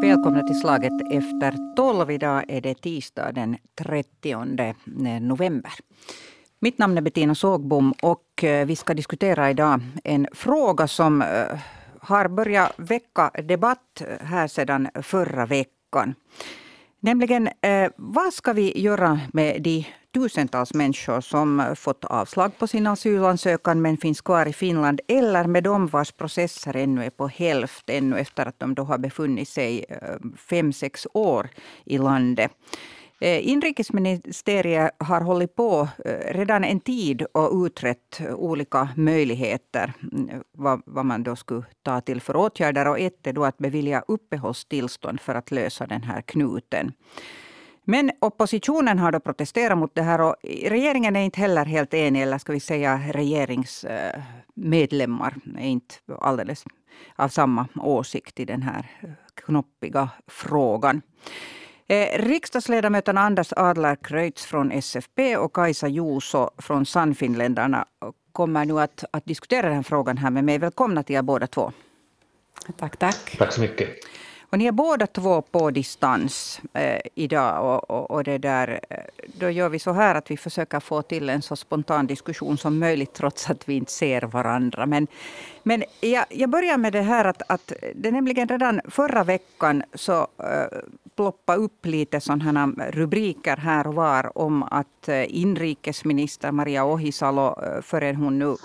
Välkomna till slaget efter tolv. Idag är det tisdag den 30 eh, november. Mitt namn är Bettina Sågbom och eh, vi ska diskutera idag en fråga som eh, har börjat väcka debatt här sedan förra veckan. Nämligen, eh, vad ska vi göra med de tusentals människor som fått avslag på sin asylansökan men finns kvar i Finland eller med de vars processer ännu är på hälft ännu efter att de då har befunnit sig eh, fem, sex år i landet. Eh, inrikesministeriet har hållit på eh, redan en tid och utrett olika möjligheter mm, vad, vad man då skulle ta till för åtgärder. Och ett är då att bevilja uppehållstillstånd för att lösa den här knuten. Men oppositionen har då protesterat mot det här och regeringen är inte heller helt enig, eller ska vi säga regeringsmedlemmar är inte alldeles av samma åsikt i den här knoppiga frågan. Eh, riksdagsledamöterna Anders Adler Kreutz från SFP och Kajsa Juuso från Sannfinländarna kommer nu att, att diskutera den här frågan här med mig. Välkomna till er båda två. Tack, tack. Tack så mycket. Och ni är båda två på distans eh, idag. Och, och, och, det där, eh, då gör vi så här att vi försöker få till en så spontan diskussion som möjligt trots att vi inte ser varandra. Men, men jag, jag börjar med det här att, att det nämligen redan förra veckan så eh, ploppade upp lite sådana rubriker här och var om att eh, inrikesminister Maria Ohisalo, eh, förrän hon nu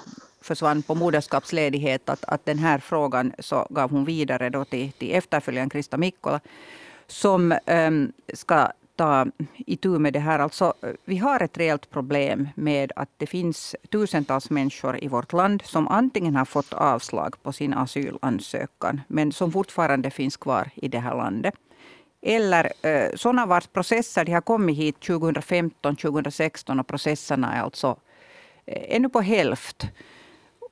försvann på moderskapsledighet, att, att den här frågan så gav hon vidare då till, till efterföljaren Krista Mikkola, som äm, ska ta itu med det här. Alltså, vi har ett reellt problem med att det finns tusentals människor i vårt land som antingen har fått avslag på sin asylansökan, men som fortfarande finns kvar i det här landet. Eller eh, sådana vars processer de har kommit hit 2015, 2016 och processerna är alltså eh, ännu på hälft.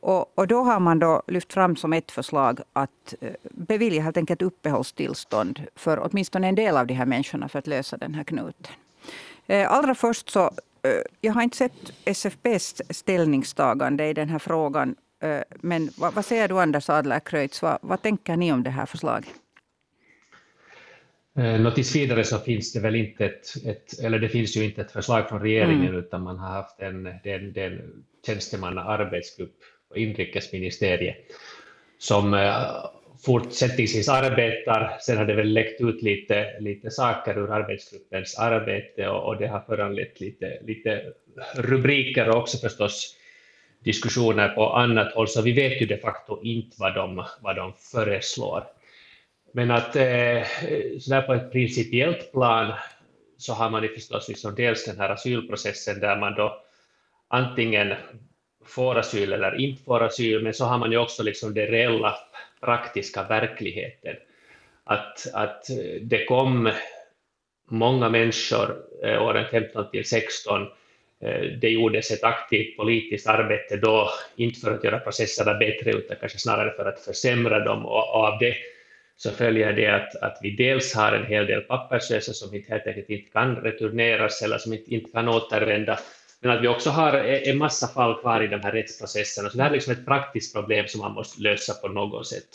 Och, och, då har man då lyft fram som ett förslag att eh, bevilja helt enkelt uppehållstillstånd för åtminstone en del av de här människorna för att lösa den här knuten. Eh, allra först så, eh, jag har inte sett SFPs ställningstagande i den här frågan. Men vad, vad säger du Anders Adler-Kreutz, vad, vad tänker ni om det här förslaget? Nå, tills vidare så finns det väl inte ett, ett, eller det finns ju inte ett förslag från regeringen, mm. utan man har haft en, den, den tjänstemanna arbetsgrupp på inrikesministeriet som eh, fortsättningsvis arbetar. Sen har det väl läckt ut lite, lite saker ur arbetsgruppens arbete och, och det har föranlett lite, lite rubriker och också förstås diskussioner på annat håll, så vi vet ju de facto inte vad de, vad de föreslår. Men att eh, så på ett principiellt plan så har man ju förstås liksom dels den här asylprocessen där man då antingen får asyl eller inte får asyl, men så har man ju också liksom den reella praktiska verkligheten. Att, att eh, det kom många människor eh, åren 15 till 16. Eh, det gjordes ett aktivt politiskt arbete då, inte för att göra processerna bättre, utan kanske snarare för att försämra dem. Och, och av det så följer det att, att vi dels har en hel del papperslösa som inte, helt enkelt inte kan returneras eller som inte, inte kan återvända men att vi också har en massa fall kvar i de här rättsprocesserna. Så det här är liksom ett praktiskt problem som man måste lösa på något sätt.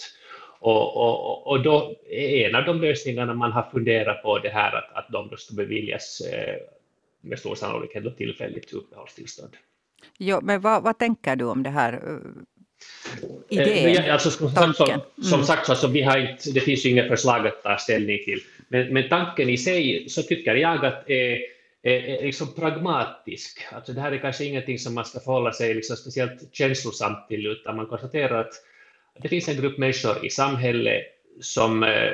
Och, och, och då är en av de lösningarna man har funderat på det här att, att de då ska beviljas eh, med stor sannolikhet då tillfälligt uppehållstillstånd. Jo, men vad, vad tänker du om det här? Eh, idén, alltså, som, som, som, som mm. sagt, alltså, vi har inte, det finns ju inget förslag att ta ställning till, men, men tanken i sig så tycker jag att är är, liksom pragmatisk. Alltså det här är kanske ingenting som man ska förhålla sig liksom speciellt känslosamt till, utan man konstaterar att det finns en grupp människor i samhället som, eh,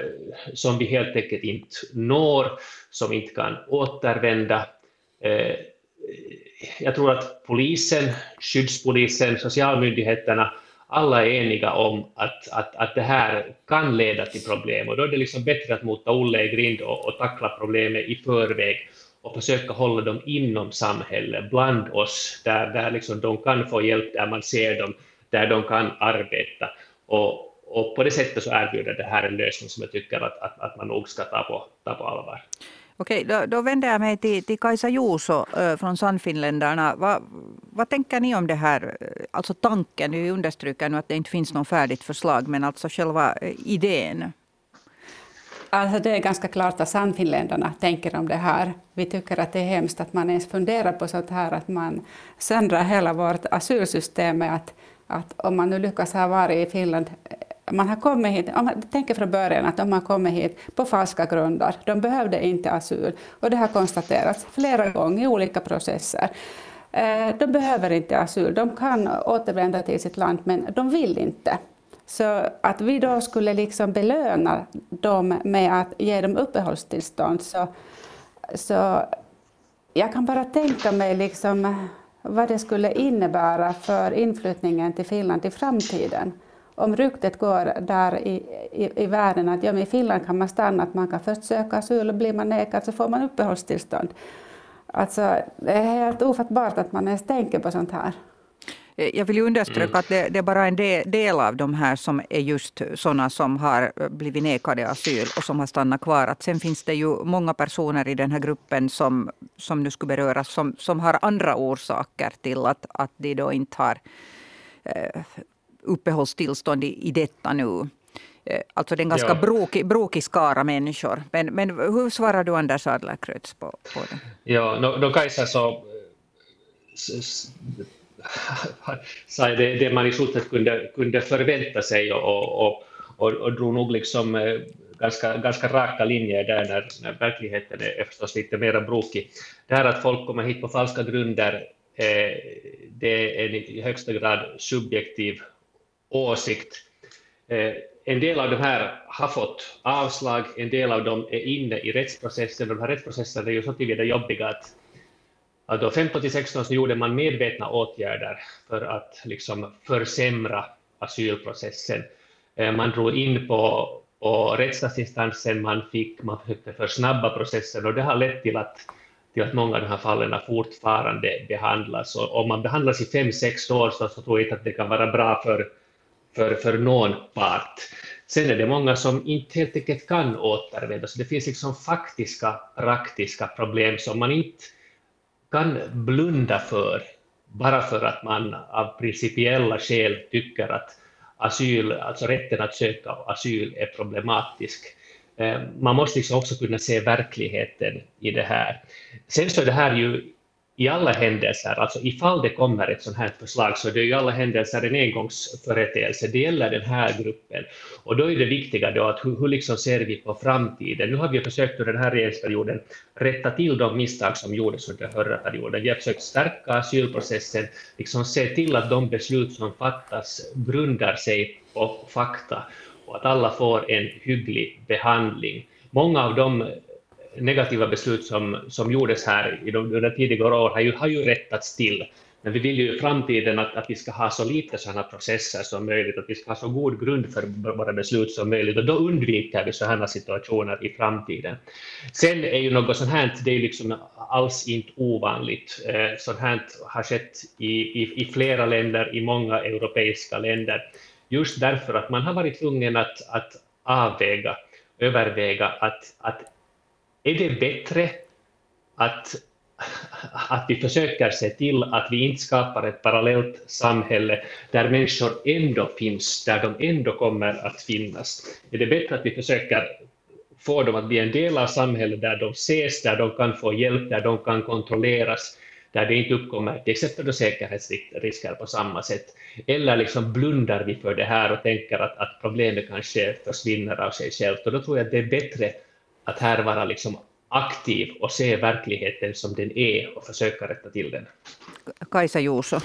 som vi helt enkelt inte når, som inte kan återvända. Eh, jag tror att polisen, skyddspolisen, socialmyndigheterna, alla är eniga om att, att, att det här kan leda till problem och då är det liksom bättre att mota Olle i grind och, och tackla problemet i förväg och försöka hålla dem inom samhället, bland oss, där, där liksom de kan få hjälp, där man ser dem, där de kan arbeta. Och, och på det sättet så erbjuder det här en lösning som jag tycker att, att, att man nog ska ta på, ta på allvar. Okej, då, då vänder jag mig till, till Kajsa Juuso eh, från Sannfinländarna. Va, vad tänker ni om det här? Eh, alltså tanken, vi understryker nu att det inte finns något färdigt förslag, men alltså själva eh, idén. Alltså det är ganska klart att Sannfinländarna tänker om det här. Vi tycker att det är hemskt att man ens funderar på sånt här, att man söndrar hela vårt asylsystem med att, att om man nu lyckas ha varit i Finland eh, man har kommit hit, om man tänker från början att de har kommit hit på falska grunder. De behövde inte asyl. Och det har konstaterats flera gånger i olika processer. Eh, de behöver inte asyl. De kan återvända till sitt land, men de vill inte. Så att vi då skulle liksom belöna dem med att ge dem uppehållstillstånd, så, så jag kan bara tänka mig liksom vad det skulle innebära för inflyttningen till Finland i framtiden. Om ryktet går där i, i, i världen att ja, i Finland kan man stanna, att man kan först söka asyl och blir man nekad så får man uppehållstillstånd. Alltså, det är helt ofattbart att man ens tänker på sånt här. Eh, jag vill understryka mm. att det, det, är bara en del, del av de här som är just sådana som har eh, blivit nekade asyl och som har stannat kvar. Att sen finns det ju många personer i den här gruppen som, som nu skulle beröras som, som har andra orsaker till att, att de då inte har eh, uppehållstillstånd i, i detta nu. Eh, alltså det är en ganska ja. brokig, brokig skara människor. Men, men hur svarar du Anders Adlercreutz på, på det? Ja, då, då Kajsa så det, det man i stort sett kunde, kunde förvänta sig och, och, och, och drog nog liksom eh, ganska, ganska raka linjer där när, när verkligheten är förstås lite mer brokig. Det här att folk kommer hit på falska grunder, eh, det är en i högsta grad subjektiv åsikt. Eh, en del av de här har fått avslag, en del av dem är inne i rättsprocessen. De här rättsprocesserna är ju så tillvida jobbiga att, att då 15 till 16 så gjorde man medvetna åtgärder för att liksom försämra asylprocessen. Eh, man drog in på, på rättsstatsinstansen, man, fick, man försökte försnabba processen och det har lett till att, till att många av de här fallen fortfarande behandlas. Och om man behandlas i fem, sex år så, så tror jag inte att det kan vara bra för för, för någon part. Sen är det många som inte helt enkelt kan återvända, så det finns liksom faktiska, praktiska problem som man inte kan blunda för bara för att man av principiella skäl tycker att asyl, alltså rätten att söka asyl är problematisk. Eh, man måste liksom också kunna se verkligheten i det här. Sen så är det här ju i alla händelser, alltså ifall det kommer ett sådant här förslag, så det är i alla händelser en engångsföreteelse. Det gäller den här gruppen. Och då är det viktiga då att hur, hur liksom ser vi på framtiden? Nu har vi försökt under den här regeringsperioden rätta till de misstag som gjordes under förra perioden. Vi har försökt stärka asylprocessen, liksom se till att de beslut som fattas grundar sig på fakta och att alla får en hygglig behandling. Många av de negativa beslut som, som gjordes här i de, under tidigare år har ju, har ju rättats till. Men vi vill ju i framtiden att, att vi ska ha så lite sådana processer som möjligt, att vi ska ha så god grund för våra beslut som möjligt, och då undviker vi sådana situationer i framtiden. Sen är ju något sånt här, det är liksom alls inte ovanligt. Eh, sånt här har skett i, i, i flera länder, i många europeiska länder, just därför att man har varit tvungen att, att avväga, överväga att, att är det bättre att, att vi försöker se till att vi inte skapar ett parallellt samhälle där människor ändå finns, där de ändå kommer att finnas? Är det bättre att vi försöker få dem att bli en del av samhället där de ses, där de kan få hjälp, där de kan kontrolleras, där det inte uppkommer till exempel säkerhetsrisker på samma sätt? Eller liksom blundar vi för det här och tänker att, att problemet kanske försvinner av sig självt? Och då tror jag att det är bättre att här vara liksom aktiv och se verkligheten som den är och försöka rätta till den. Kajsa Juuso.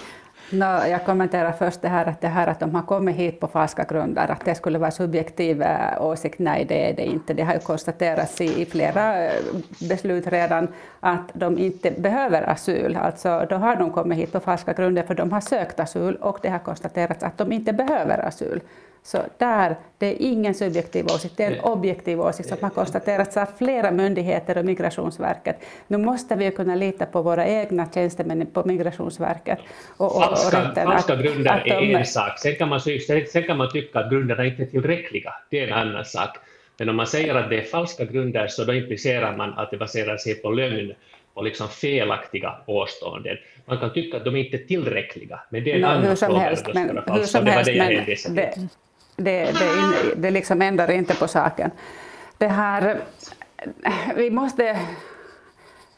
No, jag kommenterar först det här att, det här att de har kommit hit på falska grunder, att det skulle vara subjektiv äh, åsikt. Nej, det är det inte. Det har ju konstaterats i, i flera äh, beslut redan att de inte behöver asyl. Alltså, då har de kommit hit på falska grunder för de har sökt asyl och det har konstaterats att de inte behöver asyl. Så där, det är ingen subjektiv åsikt, det är en objektiv åsikt som har konstaterats av flera myndigheter och Migrationsverket. Nu måste vi kunna lita på våra egna tjänstemän på Migrationsverket. Och, och, falska, och falska grunder att, att är de, en sak, sen kan, man, sen kan man tycka att grunderna inte är tillräckliga, det är en annan sak. Men om man säger att det är falska grunder så då implicerar man att det baserar sig på lögn och liksom felaktiga påståenden. Man kan tycka att de inte är tillräckliga, men det är en no, annan hur som fråga. Helst, men, hur som helst, det men det, det, det, det liksom ändrar inte på saken. Det här, vi måste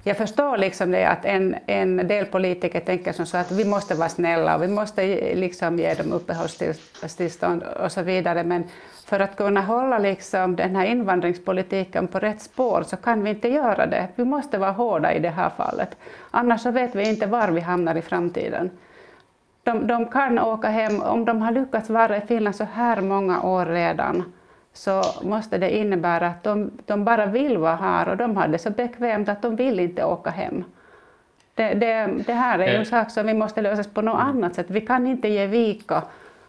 jag förstår liksom det att en, en del politiker tänker som så att vi måste vara snälla och vi måste liksom ge dem uppehållstillstånd och så vidare. Men för att kunna hålla liksom den här invandringspolitiken på rätt spår så kan vi inte göra det. Vi måste vara hårda i det här fallet. Annars så vet vi inte var vi hamnar i framtiden. De, de kan åka hem, om de har lyckats vara i Finland så här många år redan, så måste det innebära att de, de bara vill vara här och de har det så bekvämt att de vill inte åka hem. Det, det, det här är en sak som vi måste lösa på något annat sätt. Vi kan inte ge vika.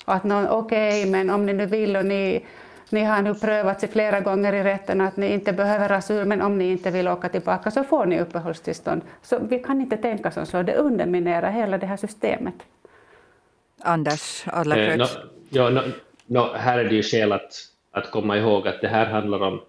Att okej, okay, men om ni nu vill och ni, ni har nu prövat sig flera gånger i rätten att ni inte behöver asyl, men om ni inte vill åka tillbaka så får ni uppehållstillstånd. Så vi kan inte tänka som så, det underminerar hela det här systemet. Anders Adlercreutz? Eh, no, ja, no, no, här är det ju skäl att att komma ihåg att det här handlar om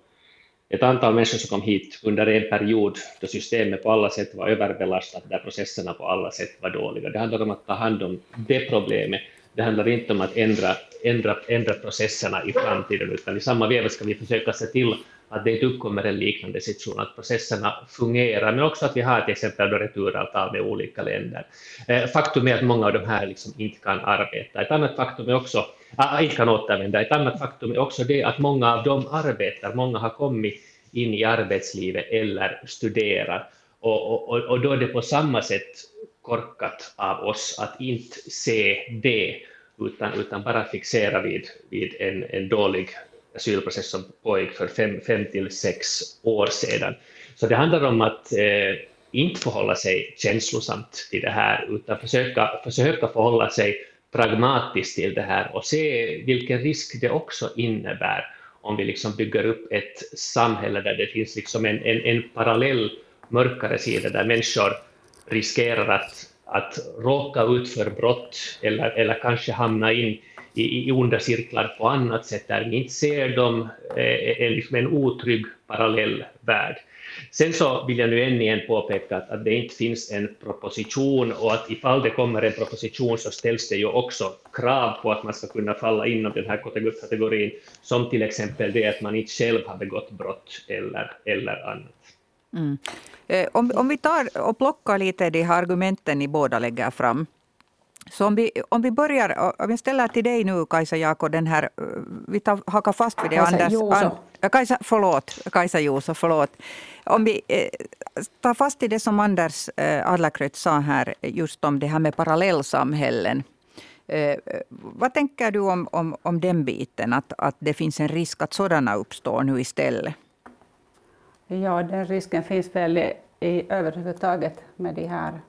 ett antal människor som kom hit under en period då systemet på alla sätt var överbelastat, där processerna på alla sätt var dåliga. Det handlar om att ta hand om det problemet. Det handlar inte om att ändra, ändra, ändra processerna i framtiden, utan i samma veva ska vi försöka se till att det inte uppkommer en liknande situation, att processerna fungerar, men också att vi har till exempel returavtal med olika länder. Eh, faktum är att många av de här liksom inte kan arbeta. Ett annat faktum är också äh, inte kan återvända. Ett annat faktum är också det att många av dem arbetar, många har kommit in i arbetslivet eller studerar. Och, och, och då är det på samma sätt korkat av oss att inte se det, utan, utan bara fixera vid, vid en, en dålig asylprocess som pågick för fem, fem till sex år sedan. Så det handlar om att eh, inte förhålla sig känslosamt till det här, utan försöka, försöka förhålla sig pragmatiskt till det här och se vilken risk det också innebär om vi liksom bygger upp ett samhälle där det finns liksom en, en, en parallell mörkare sida där människor riskerar att, att råka ut för brott eller, eller kanske hamna in i, i onda cirklar på annat sätt där vi inte ser dem, är liksom en otrygg parallell värld. Sen så vill jag nu än igen påpeka att, att det inte finns en proposition och att ifall det kommer en proposition så ställs det ju också krav på att man ska kunna falla inom den här kategorin, som till exempel det att man inte själv har begått brott eller, eller annat. Mm. Om, om vi tar och plockar lite de här argumenten ni båda lägger fram. Så om vi, om vi börjar, om jag ställer till dig nu Kajsa Jaakko, den här, eh, vi tar, hakar fast vid det Kajsa Anders... Juuso. An, Kajsa, förlåt, Kajsa Juuso, förlåt. Om vi eh, tar fast i det som Anders eh, Adlercreutz sa här, just om det här med parallellsamhällen. Eh, vad tänker du om, om, om den biten, att, att det finns en risk att sådana uppstår nu istället? Ja, den risken finns väl i överhuvudtaget med de här,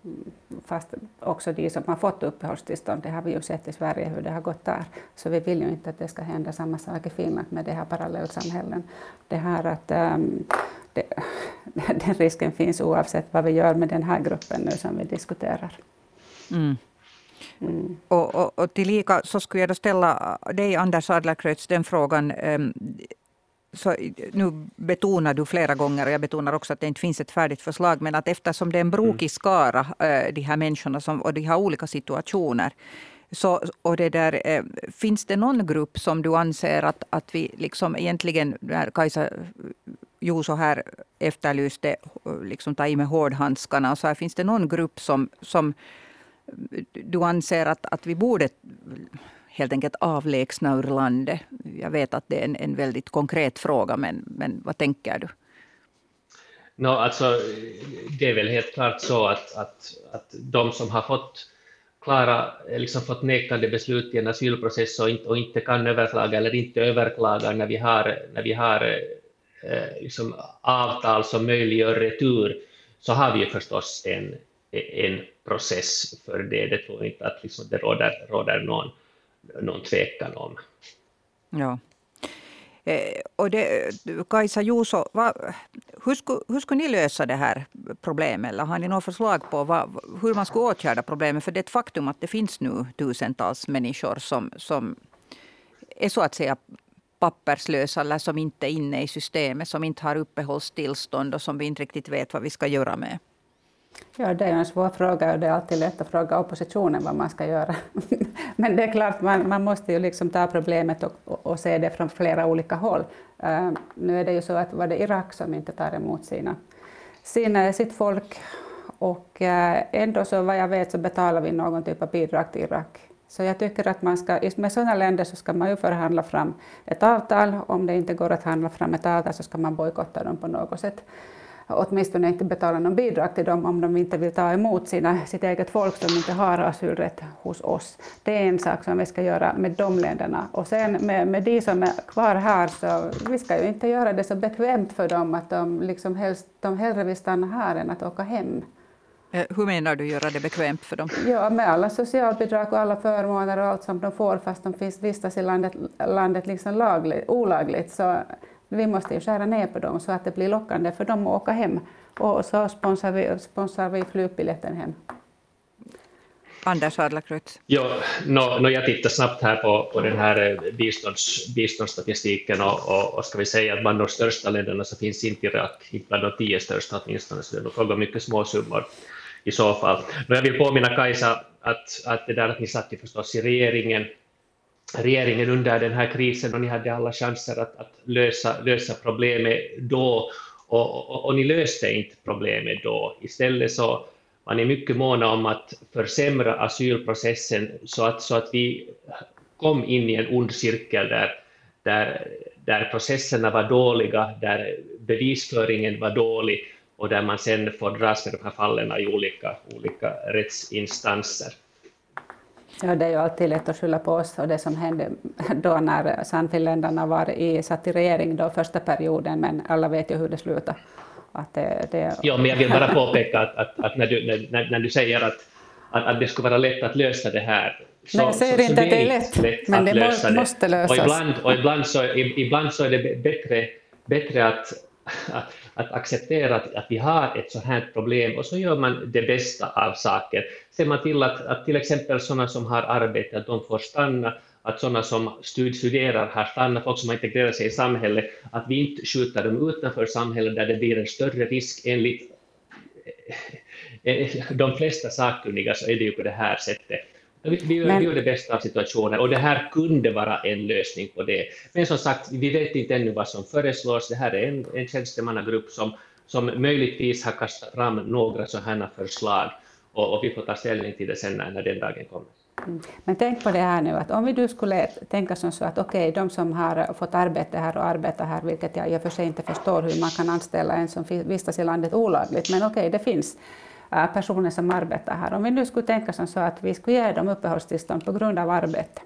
fast också de som har fått uppehållstillstånd, det har vi ju sett i Sverige hur det har gått där, så vi vill ju inte att det ska hända samma sak i Finland med de här parallellsamhällen. Det här att um, det, den risken finns oavsett vad vi gör med den här gruppen nu som vi diskuterar. Mm. Mm. Och, och, och tillika så skulle jag då ställa dig, Anders Adlercreutz, den frågan. Um, så nu betonar du flera gånger, och jag betonar också att det inte finns ett färdigt förslag, men att eftersom det är en brokig mm. skara, eh, de här människorna, som, och de har olika situationer, så, och det där, eh, finns det någon grupp som du anser att, att vi liksom egentligen, när Kajsa Juuso här efterlyste, liksom ta i med hårdhandskarna, så här, finns det någon grupp som, som du anser att, att vi borde helt enkelt avlägsna ur landet? Jag vet att det är en, en väldigt konkret fråga, men, men vad tänker du? No, alltså, det är väl helt klart så att, att, att de som har fått klara, liksom fått nekande beslut i en asylprocess och inte, och inte kan överklaga eller inte överklagar när vi har, när vi har eh, liksom avtal som möjliggör retur, så har vi ju förstås en, en process för det. Det tror jag inte att liksom det råder, råder någon, någon tvekan om. Ja. Eh, och det, Kajsa Juuso, vad, hur, skulle, hur skulle ni lösa det här problemet? Eller har ni några förslag på vad, hur man skulle åtgärda problemet? För det är ett faktum att det finns nu tusentals människor som, som är så att säga papperslösa eller som inte är inne i systemet, som inte har uppehållstillstånd och som vi inte riktigt vet vad vi ska göra med? Ja, det är en svår fråga och det är alltid lätt att fråga oppositionen vad man ska göra. Men det är klart, man, man måste ju liksom ta problemet och, och, och, se det från flera olika håll. Uh, nu är det ju så att var det Irak som inte tar emot sina, sina, sitt folk och uh, ändå så vad jag vet så betalar vi någon typ av bidrag till Irak. Så jag tycker att man ska, med sådana länder så ska man ju förhandla fram ett avtal. Om det inte går att handla fram ett avtal så ska man bojkotta dem på något sätt åtminstone inte betala någon bidrag till dem om de inte vill ta emot sina, sitt eget folk som inte har asylrätt hos oss. Det är en sak som vi ska göra med de länderna. Och sen med, med de som är kvar här så vi ska ju inte göra det så bekvämt för dem att de, liksom helst, de hellre vill stanna här än att åka hem. Eh, hur menar du göra det bekvämt för dem? Ja, med alla socialbidrag och alla förmåner och allt som de får fast de finns, vistas i landet, landet liksom lagligt, olagligt. Så vi måste ju skära ner på dem så att det blir lockande för dem att åka hem. Och så sponsrar vi, sponsrar vi flygbiljetten hem. Anders Adlercreutz. Ja, no, no, jag tittar snabbt här på, på den här eh, bistånds, biståndsstatistiken och, och, och, ska vi säga att bland de största länderna så finns inte Irak, inte bland de tio största åtminstone, så det är nog fråga om mycket små summor i så fall. Men jag vill påminna Kajsa att, att det där att ni satt ju förstås i regeringen regeringen under den här krisen och ni hade alla chanser att, att lösa, lösa problemet då och, och, och, ni löste inte problemet då. Istället så var ni mycket måna om att försämra asylprocessen så att, så att vi kom in i en ond cirkel där, där, där processerna var dåliga, där bevisföringen var dålig och där man sen får dras med de här fallen i olika, olika rättsinstanser. Ja, det är ju alltid lätt att skylla på oss och det som hände då när Sannfinländarna var i, satt i regering då första perioden, men alla vet ju hur det slutade. Att det, det... Ja, men jag vill bara påpeka att, att, att när, du, när, när du säger att, att, att det skulle vara lätt att lösa det här, så, Nej, jag säger så, inte så att det är lätt, lätt men det må, måste lösas. Och ibland, och ibland, så, ibland så är det bättre, bättre att att, att acceptera att, att vi har ett så här problem och så gör man det bästa av saken. Ser man till att, att till exempel sådana som har arbete, att de får stanna, att sådana som studerar har stannat, folk som har integrerat sig i samhället, att vi inte skjuter dem utanför samhället där det blir en större risk enligt eh, eh, de flesta sakkunniga så är det ju på det här sättet. Vi, vi, men, vi gör det bästa av situationen och det här kunde vara en lösning på det. Men som sagt, vi vet inte ännu vad som föreslås. Det här är en, en tjänstemannagrupp som, som möjligtvis har kastat fram några sådana förslag och, och, vi får ta ställning till det sen när, när den dagen kommer. Mm. Men tänk på det här nu, att om vi du skulle tänka som så att okej, okay, de som har fått arbete här och arbetar här, vilket jag i och för sig inte förstår hur man kan anställa en som vistas i landet olagligt, men okej, okay, det finns Äh, personer som arbetar här. Om vi nu skulle tänka som så att vi skulle ge dem uppehållstillstånd på grund av arbete,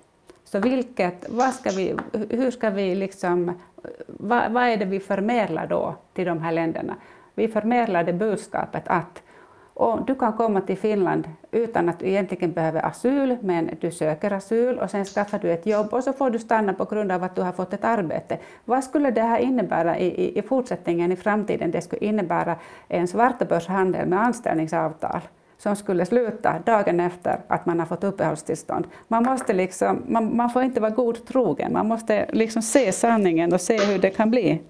så vilket, vad ska vi, hur ska vi liksom, vad, vad är det vi förmedlar då till de här länderna? Vi förmedlar det budskapet att och du kan komma till Finland utan att du egentligen behöver asyl, men du söker asyl och sen skaffar du ett jobb och så får du stanna på grund av att du har fått ett arbete. Vad skulle det här innebära i, i, i fortsättningen, i framtiden? Det skulle innebära en svartabörshandel med anställningsavtal som skulle sluta dagen efter att man har fått uppehållstillstånd. Man, måste liksom, man, man får inte vara god trogen, man måste liksom se sanningen och se hur det kan bli.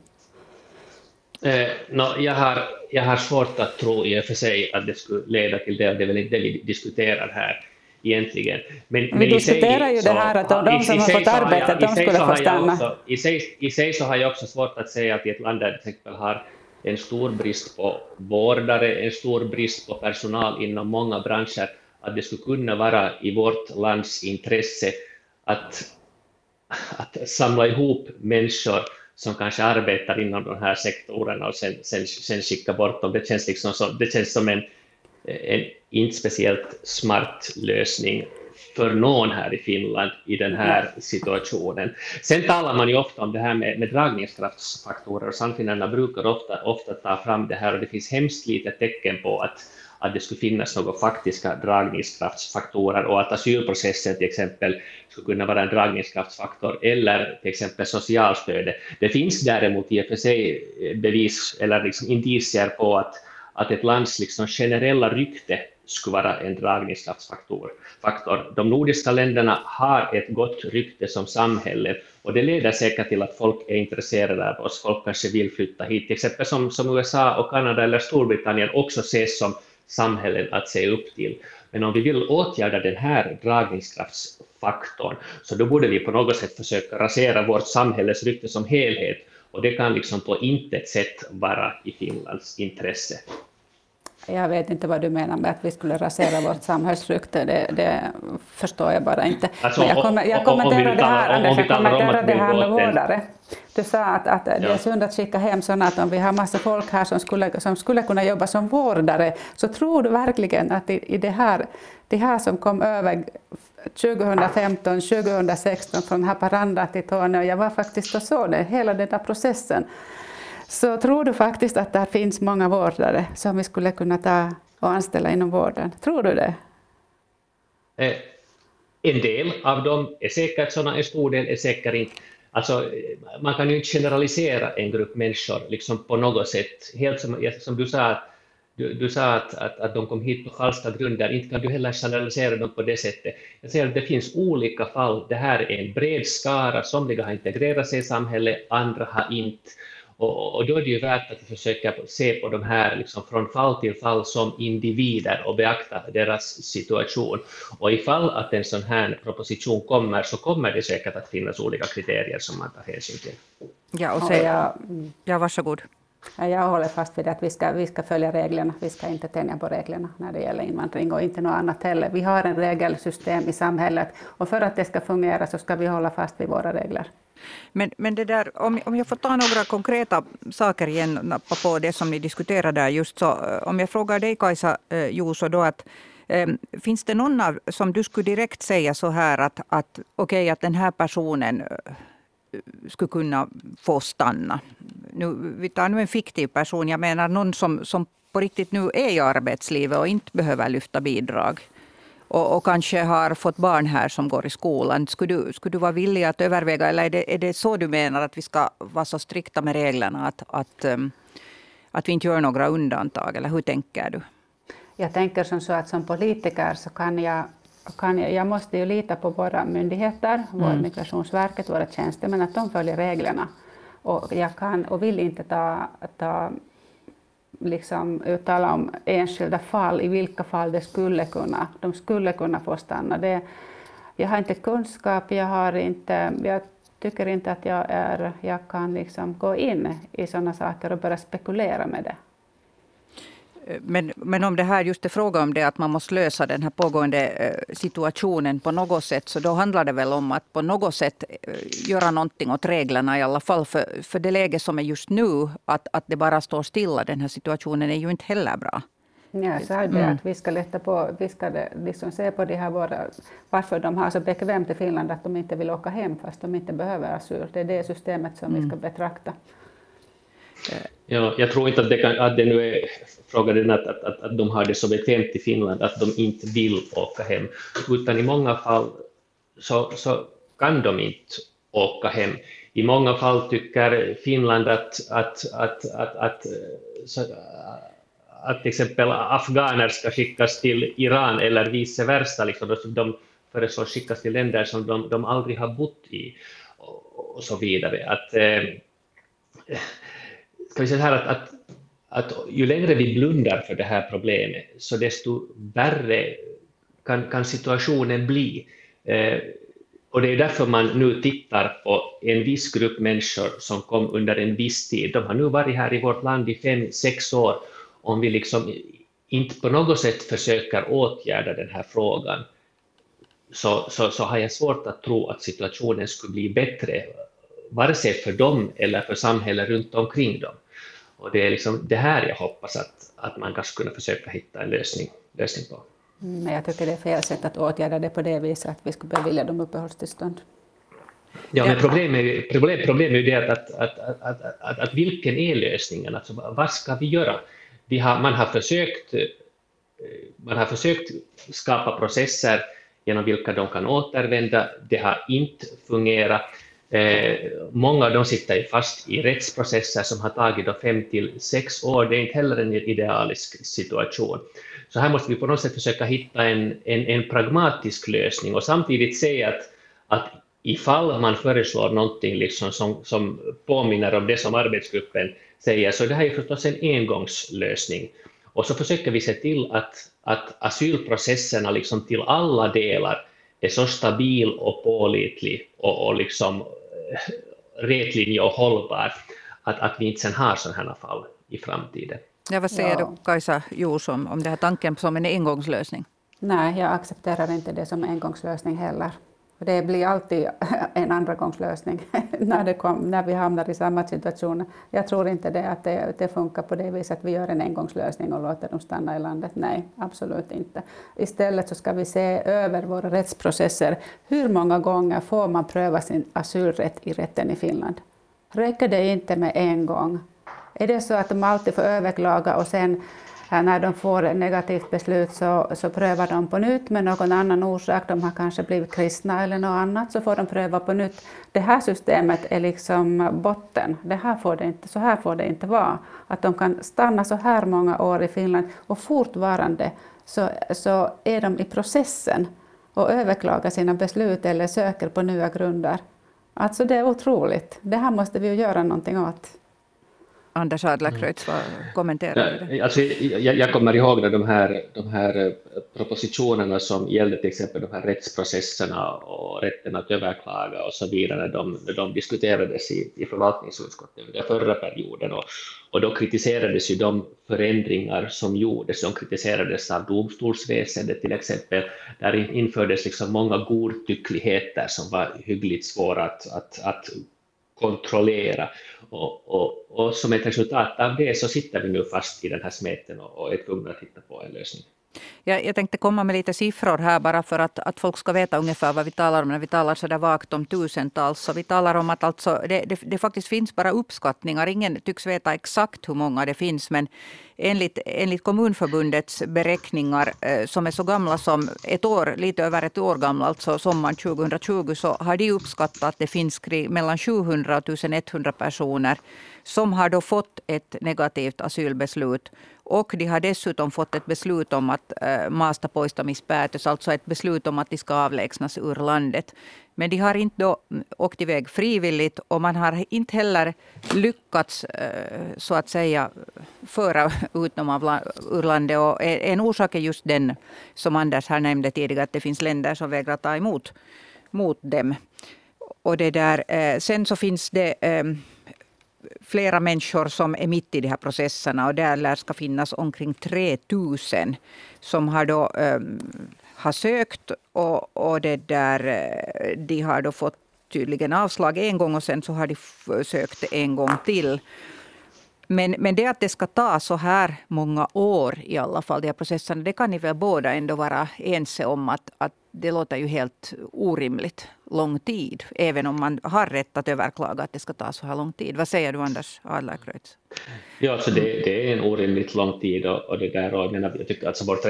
Eh, no, jag, har, jag har svårt att tro i och för sig att det skulle leda till det, det är väl inte det vi diskuterar här egentligen. Men, vi men diskuterar ju det här att de, de som har fått arbete, de skulle få stanna. Också, i, sig, I sig så har jag också svårt att säga att i ett land där till exempel har en stor brist på vårdare, en stor brist på personal inom många branscher, att det skulle kunna vara i vårt lands intresse att, att samla ihop människor som kanske arbetar inom de här sektorerna och sen, sen, sen skicka bort dem. Det känns, liksom som, det känns som en, en inte speciellt smart lösning för någon här i Finland i den här situationen. Sen talar man ju ofta om det här med, med dragningskraftsfaktorer och Sannfinnarna brukar ofta, ofta ta fram det här och det finns hemskt lite tecken på att att det skulle finnas några faktiska dragningskraftsfaktorer och att asylprocessen till exempel skulle kunna vara en dragningskraftsfaktor eller till exempel socialstödet. Det finns däremot i och för sig eh, bevis eller liksom indicier på att att ett lands liksom generella rykte skulle vara en dragningskraftsfaktor. Faktor. De nordiska länderna har ett gott rykte som samhälle och det leder säkert till att folk är intresserade av oss. Folk kanske vill flytta hit, till exempel som, som USA och Kanada eller Storbritannien också ses som samhällen att se upp till. Men om vi vill åtgärda den här dragningskraftsfaktorn, så då borde vi på något sätt försöka rasera vårt samhälles rykte som helhet, och det kan liksom på intet sätt vara i Finlands intresse. Jag vet inte vad du menar med att vi skulle rasera vårt samhällsrykte, det, det förstår jag bara inte. Alltså, Men jag, kommer, jag kommenterar det här, Anders, jag kommenterar det här med vårdare. Du sa att, att det är synd att skicka hem sådana att om vi har massa folk här som skulle, som skulle kunna jobba som vårdare, så tror du verkligen att i, i det här, det här som kom över 2015, 2016 från Haparanda till Torneå, jag var faktiskt och såg det, hela den där processen, så tror du faktiskt att det finns många vårdare som vi skulle kunna ta och anställa inom vården? Tror du det? Eh, en del av dem är säkert sådana, en stor del är säkert inte. Alltså, eh, man kan ju inte generalisera en grupp människor liksom på något sätt. Helt som, som du sa, du, du sa att, att, att de kom hit på falska grunder, inte kan du heller generalisera dem på det sättet. Jag säger att det finns olika fall. Det här är en bred skara, somliga har integrerat sig i samhället, andra har inte. Och, och, då är det ju värt att försöka se på de här liksom från fall till fall som individer och beakta deras situation. Och ifall att en sån här proposition kommer så kommer det säkert att finnas olika kriterier som man tar hänsyn till. Ja, och säga, ja, varsågod. Jag håller fast vid att vi ska, vi ska följa reglerna. Vi ska inte tänja på reglerna när det gäller invandring och inte något annat heller. Vi har en regelsystem i samhället och för att det ska fungera så ska vi hålla fast vid våra regler. Men, men det där, om, om jag får ta några konkreta saker igen, nappa på det som ni diskuterade där just så. Eh, om jag frågar dig Kajsa eh, Juuso då att eh, Finns det någon av, som du skulle direkt säga så här att, att okej okay, att den här personen eh, skulle kunna få stanna. Nu, vi tar nu en fiktiv person, jag menar någon som, som på riktigt nu är i arbetslivet och inte behöver lyfta bidrag och, och, kanske har fått barn här som går i skolan. Skulle du, skulle du vara villig att överväga, eller är det, är det så du menar att vi ska vara så strikta med reglerna att, att, um, att vi inte gör några undantag, eller hur tänker du? Jag tänker som så att som politiker så kan jag kan jag, måste ju lita på våra myndigheter, mm. Migrationsverket, våra tjänstemän, att de följer reglerna. Och jag kan och vill inte ta, ta liksom uttala om enskilda fall, i vilka fall det skulle kunna, de skulle kunna få stanna. Det, jag har inte kunskap, jag, har inte, jag tycker inte att jag, är, jag kan liksom gå in i sådana saker och börja spekulera med det. Men, men om det här just är fråga om det att man måste lösa den här pågående eh, situationen på något sätt, så då handlar det väl om att på något sätt eh, göra någonting åt reglerna i alla fall. För, för det läge som är just nu, att, att det bara står stilla, den här situationen är ju inte heller bra. Ja, jag sa det mm. att vi ska, lätta på, vi ska liksom se på de här våra, varför de har så bekvämt i Finland att de inte vill åka hem fast de inte behöver asyl. Det är det systemet som mm. vi ska betrakta. Ja, jag tror inte att det, kan, att det nu är frågan att, att, att, att de har det så bekvämt i Finland att de inte vill åka hem, utan i många fall så, så kan de inte åka hem. I många fall tycker Finland att, att, att, att, att, så, att till exempel afghaner ska skickas till Iran eller vice versa, liksom, de föreslås skickas till länder som de, de aldrig har bott i och, och så vidare. Att, eh, ska vi säga så här att, att, att ju längre vi blundar för det här problemet, så desto värre kan, kan situationen bli. Eh, och det är därför man nu tittar på en viss grupp människor som kom under en viss tid. De har nu varit här i vårt land i fem, sex år. Om vi liksom inte på något sätt försöker åtgärda den här frågan, så, så, så har jag svårt att tro att situationen skulle bli bättre, vare sig för dem eller för samhället runt omkring dem. Och det är liksom det här jag hoppas att, att man kanske kunna försöka hitta en lösning, lösning på. Mm, men jag tycker det är fel sätt att åtgärda det på det viset att vi skulle bevilja dem uppehållstillstånd. Ja, men problemet är, problem, problemet är det att, att, att, att, att, att vilken är lösningen? Alltså, vad ska vi göra? Vi har, man, har försökt, eh, man har försökt skapa processer genom vilka de kan återvända. Det har inte fungerat. Eh, många av dem sitter fast i rättsprocesser som har tagit då fem till sex år. Det är inte heller en idealisk situation. Så här måste vi på något sätt försöka hitta en, en, en pragmatisk lösning och samtidigt se att, att ifall man föreslår någonting liksom som, som påminner om det som arbetsgruppen säger, så det här är förstås en engångslösning. Och så försöker vi se till att, att asylprocesserna liksom till alla delar är så stabil och pålitlig och, och liksom rätlinje och hållbar att, att vi inte sen har sådana här fall i framtiden. Ja, vad säger ja. du Kajsa Jors om, om den här tanken som en engångslösning? Nej, jag accepterar inte det som en engångslösning heller. Det blir alltid en andragångslösning när, det kom, när vi hamnar i samma situation. Jag tror inte det att det, det funkar på det viset att vi gör en engångslösning och låter dem stanna i landet. Nej, absolut inte. Istället så ska vi se över våra rättsprocesser. Hur många gånger får man pröva sin asylrätt i rätten i Finland? Räcker det inte med en gång? Är det så att de alltid får överklaga och sen när de får ett negativt beslut så, så prövar de på nytt med någon annan orsak, de har kanske blivit kristna eller något annat, så får de pröva på nytt. Det här systemet är liksom botten, det här får det inte, så här får det inte vara. Att de kan stanna så här många år i Finland och fortfarande så, så är de i processen och överklagar sina beslut eller söker på nya grunder. Alltså det är otroligt. Det här måste vi ju göra någonting åt. Anders Adlercreutz, vad kommenterar du? Ja, alltså, jag, jag, kommer ihåg när de här, de här eh, propositionerna som gällde till exempel de här rättsprocesserna och rätten att överklaga och så vidare, när de, när de diskuterades i, i förvaltningsutskottet under förra perioden. Och, och då kritiserades ju de förändringar som gjordes, de kritiserades av domstolsväsendet till exempel, där infördes liksom många godtyckligheter som var hyggligt svåra att, att, att kontrollera. Och, och, och, som ett resultat av det så sitter vi nu fast i den här smeten och, och är tvungna att hitta på en lösning. Jag, jag tänkte komma med lite siffror här bara för att, att folk ska veta ungefär vad vi talar om när vi talar så där vagt om tusentals. Så vi talar om att alltså, det, det, det faktiskt finns bara uppskattningar. Ingen tycks veta exakt hur många det finns. Men enligt, enligt Kommunförbundets beräkningar eh, som är så gamla som ett år, lite över ett år gamla, alltså sommaren 2020, så har de uppskattat att det finns mellan 700 och 1100 personer som har då fått ett negativt asylbeslut och de har dessutom fått ett beslut om att äh, maasta poistamispäätös, alltså ett beslut om att de ska avlägsnas ur landet. Men de har inte då åkt iväg frivilligt och man har inte heller lyckats äh, så att säga föra ut dem av, ur landet. Och en orsak är just den som Anders här nämnde tidigare, att det finns länder som vägrar ta emot mot dem. Och det där, äh, sen så finns det flera människor som är mitt i de här processerna och där lär ska finnas omkring 3000 som har då um, har sökt och, och det där, eh, de har då fått tydligen avslag en gång och sen så har de sökt en gång till. Men, men det att det ska ta så här många år i alla fall, de här processerna, det kan ni väl båda ändå vara ense om att, att det låter ju helt orimligt lång tid. Även om man har rätt att överklaga att det ska ta så här lång tid. Vad säger du Anders Adlercreutz? Ja, alltså det, det, är en orimligt lång tid och, och det där och jag, menar, jag tycker alltså vårt,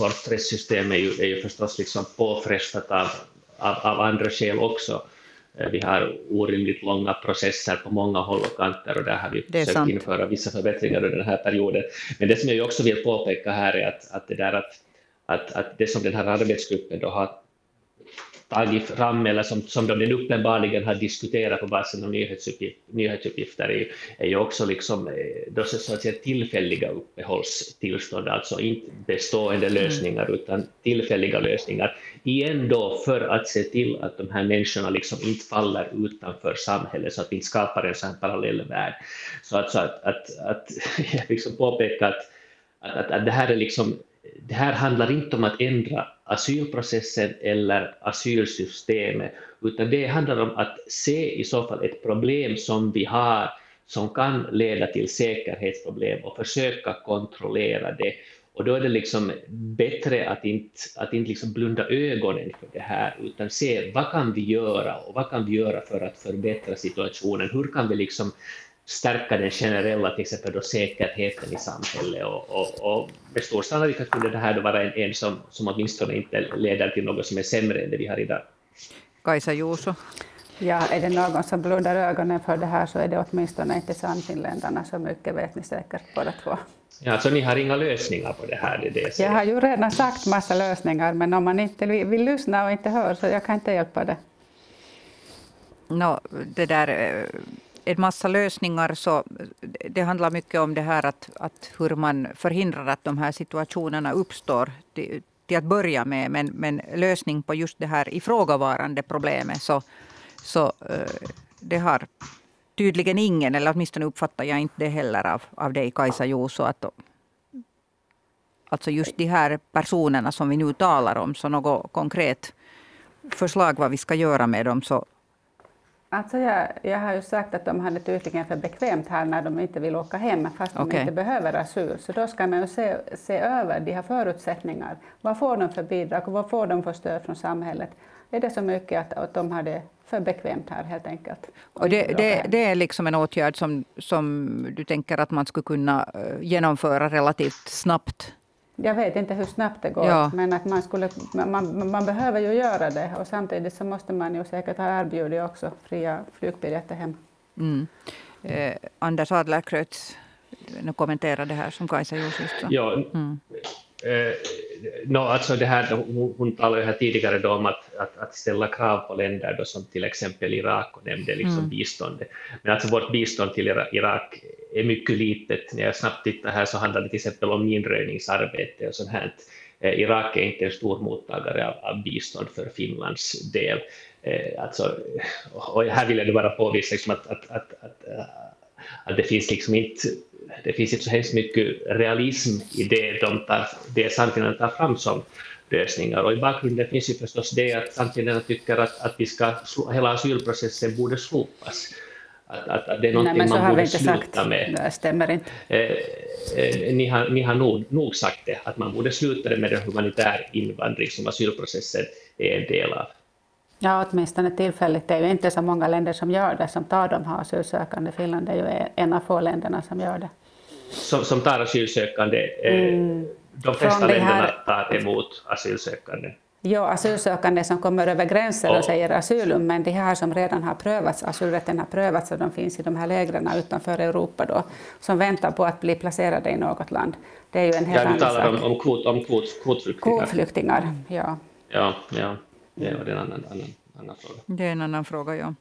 vårt rättssystem är ju, är ju förstås liksom påfrestat av, av, av andra skäl också. Eh, vi har orimligt långa processer på många håll och kanter och där har vi försökt sant. införa vissa förbättringar under den här perioden. Men det som jag också vill påpeka här är att, att det där att, att, att det som den här arbetsgruppen då har tagit fram eller som, som de uppenbarligen har diskuterat på basen av nyhetsuppgift, nyhetsuppgifter är, är ju också liksom, eh, då så att säga, tillfälliga uppehållstillstånd, alltså inte bestående mm. lösningar mm. utan tillfälliga lösningar. Igen då för att se till att de här människorna liksom inte faller utanför samhället så att vi inte skapar en sån parallell värld. Så att, så att, att, att jag liksom påpeka att, att, att det här är liksom det här handlar inte om att ändra asylprocessen eller asylsystemet, utan det handlar om att se i så fall ett problem som vi har som kan leda till säkerhetsproblem och försöka kontrollera det. Och då är det liksom bättre att inte, att inte liksom blunda ögonen för det här, utan se vad kan vi göra och vad kan vi göra för att förbättra situationen? Hur kan vi liksom stärka den generella till exempel då säkerheten i samhället och, och, och med stor sannolikhet skulle det här då vara en, en som, som åtminstone inte leder till något som är sämre än det vi har idag. Kajsa Juuso? Ja, är det någon som blundar ögonen för det här så är det åtminstone inte Sannfinländarna, så mycket vet ni säkert båda två. Ja, så ni har inga lösningar på det här? Det det jag har ju redan sagt massa lösningar, men om man inte vill, vill lyssna och inte hör så jag kan inte hjälpa det. No, det där, eh, en massa lösningar, så det handlar mycket om det här att, att hur man förhindrar att de här situationerna uppstår till, till att börja med. Men, men lösning på just det här ifrågavarande problemet, så, så eh, det har tydligen ingen, eller åtminstone uppfattar jag inte det heller av, av dig Kajsa Juuso, att alltså just de här personerna som vi nu talar om, så något konkret förslag vad vi ska göra med dem, så Alltså jag, jag har ju sagt att de har det tydligen för bekvämt här när de inte vill åka hem fast de inte behöver asyl. Så då ska man ju se, se över de här förutsättningarna. Vad får de för bidrag och vad får de för stöd från samhället? Är det så mycket att, att de har det för bekvämt här helt enkelt? Och det, det, det, är liksom en åtgärd som, som du tänker att man skulle kunna eh, genomföra relativt snabbt? Jag vet inte hur snabbt det går, ja. men att man, skulle, man, man behöver ju göra det och samtidigt så måste man ju säkert ha erbjudit också fria flygbiljetter hem. Mm. Eh, Anders Adlercreutz, nu kommentera det här som Kajsa Josefsson. Ja, mm. Eh, no, alltså det här, hon, hon talade här tidigare om att, att, att, ställa krav på länder då, som till exempel Irak och nämnde liksom mm. biståndet. Men alltså vårt bistånd till Irak är mycket litet. När jag snabbt tittar här så handlar det till exempel om minröjningsarbete och sånt här. Eh, Irak är inte en stor mottagare av, av bistånd för Finlands del. Eh, alltså, och här vill jag bara påvisa liksom att, att, att, att, att det finns liksom inte det finns inte så hemskt mycket realism i det de tar, det Sannfinländarna tar fram som lösningar. Och i bakgrunden finns ju förstås det att Sannfinländarna tycker att, att vi ska, hela asylprocessen borde slopas. Att, att, att det är någonting Nej, man borde sluta sagt. med. Det stämmer inte. Eh, eh, ni har, ni har nog, nog sagt det, att man borde sluta med den humanitär invandring som asylprocessen är en del av. Ja, åtminstone tillfälligt. Det är ju inte så många länder som gör det, som tar de här asylsökande. Finland är ju en av få länderna som gör det. Som, som tar asylsökande? Eh, mm. De flesta länderna tar emot asylsökande? Ja, asylsökande som kommer över gränsen och säger asylum, men de här som redan har prövats, asylrätten har prövats och de finns i de här lägren utanför Europa då, som väntar på att bli placerade i något land. Det är ju en helt ja, du talar om, om, kvot, om kvot, kvotflyktingar. Kvotflyktingar, ja. Ja, ja. Det är en annan, annan, annan fråga. Det är en annan fråga, ja.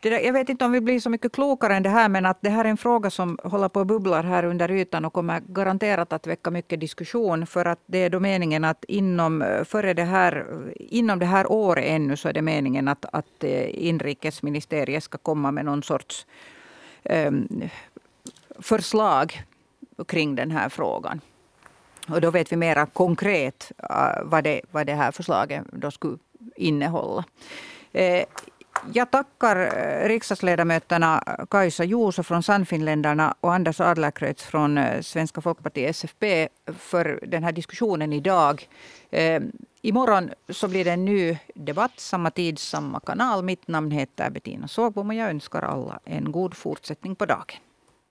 Där, jag vet inte om vi blir så mycket klokare än det här, men att det här är en fråga som håller på att bubbla här under ytan och kommer garanterat att väcka mycket diskussion. För att det är då meningen att inom, före det här, inom det här året ännu så är det meningen att, att eh, inrikesministeriet ska komma med någon sorts um, förslag kring den här frågan. Och då vet vi mera konkret uh, vad, det, vad det här förslaget då skulle innehålla. Eh, jag tackar eh, riksdagsledamöterna Kajsa Juuso från Sannfinländarna och Anders Adlercreutz från eh, Svenska folkpartiet SFP för den här diskussionen idag. Imorgon så blir det en ny debatt, samma tid, samma kanal. Mitt namn heter Bettina Sågbom och jag önskar alla en god fortsättning på dagen.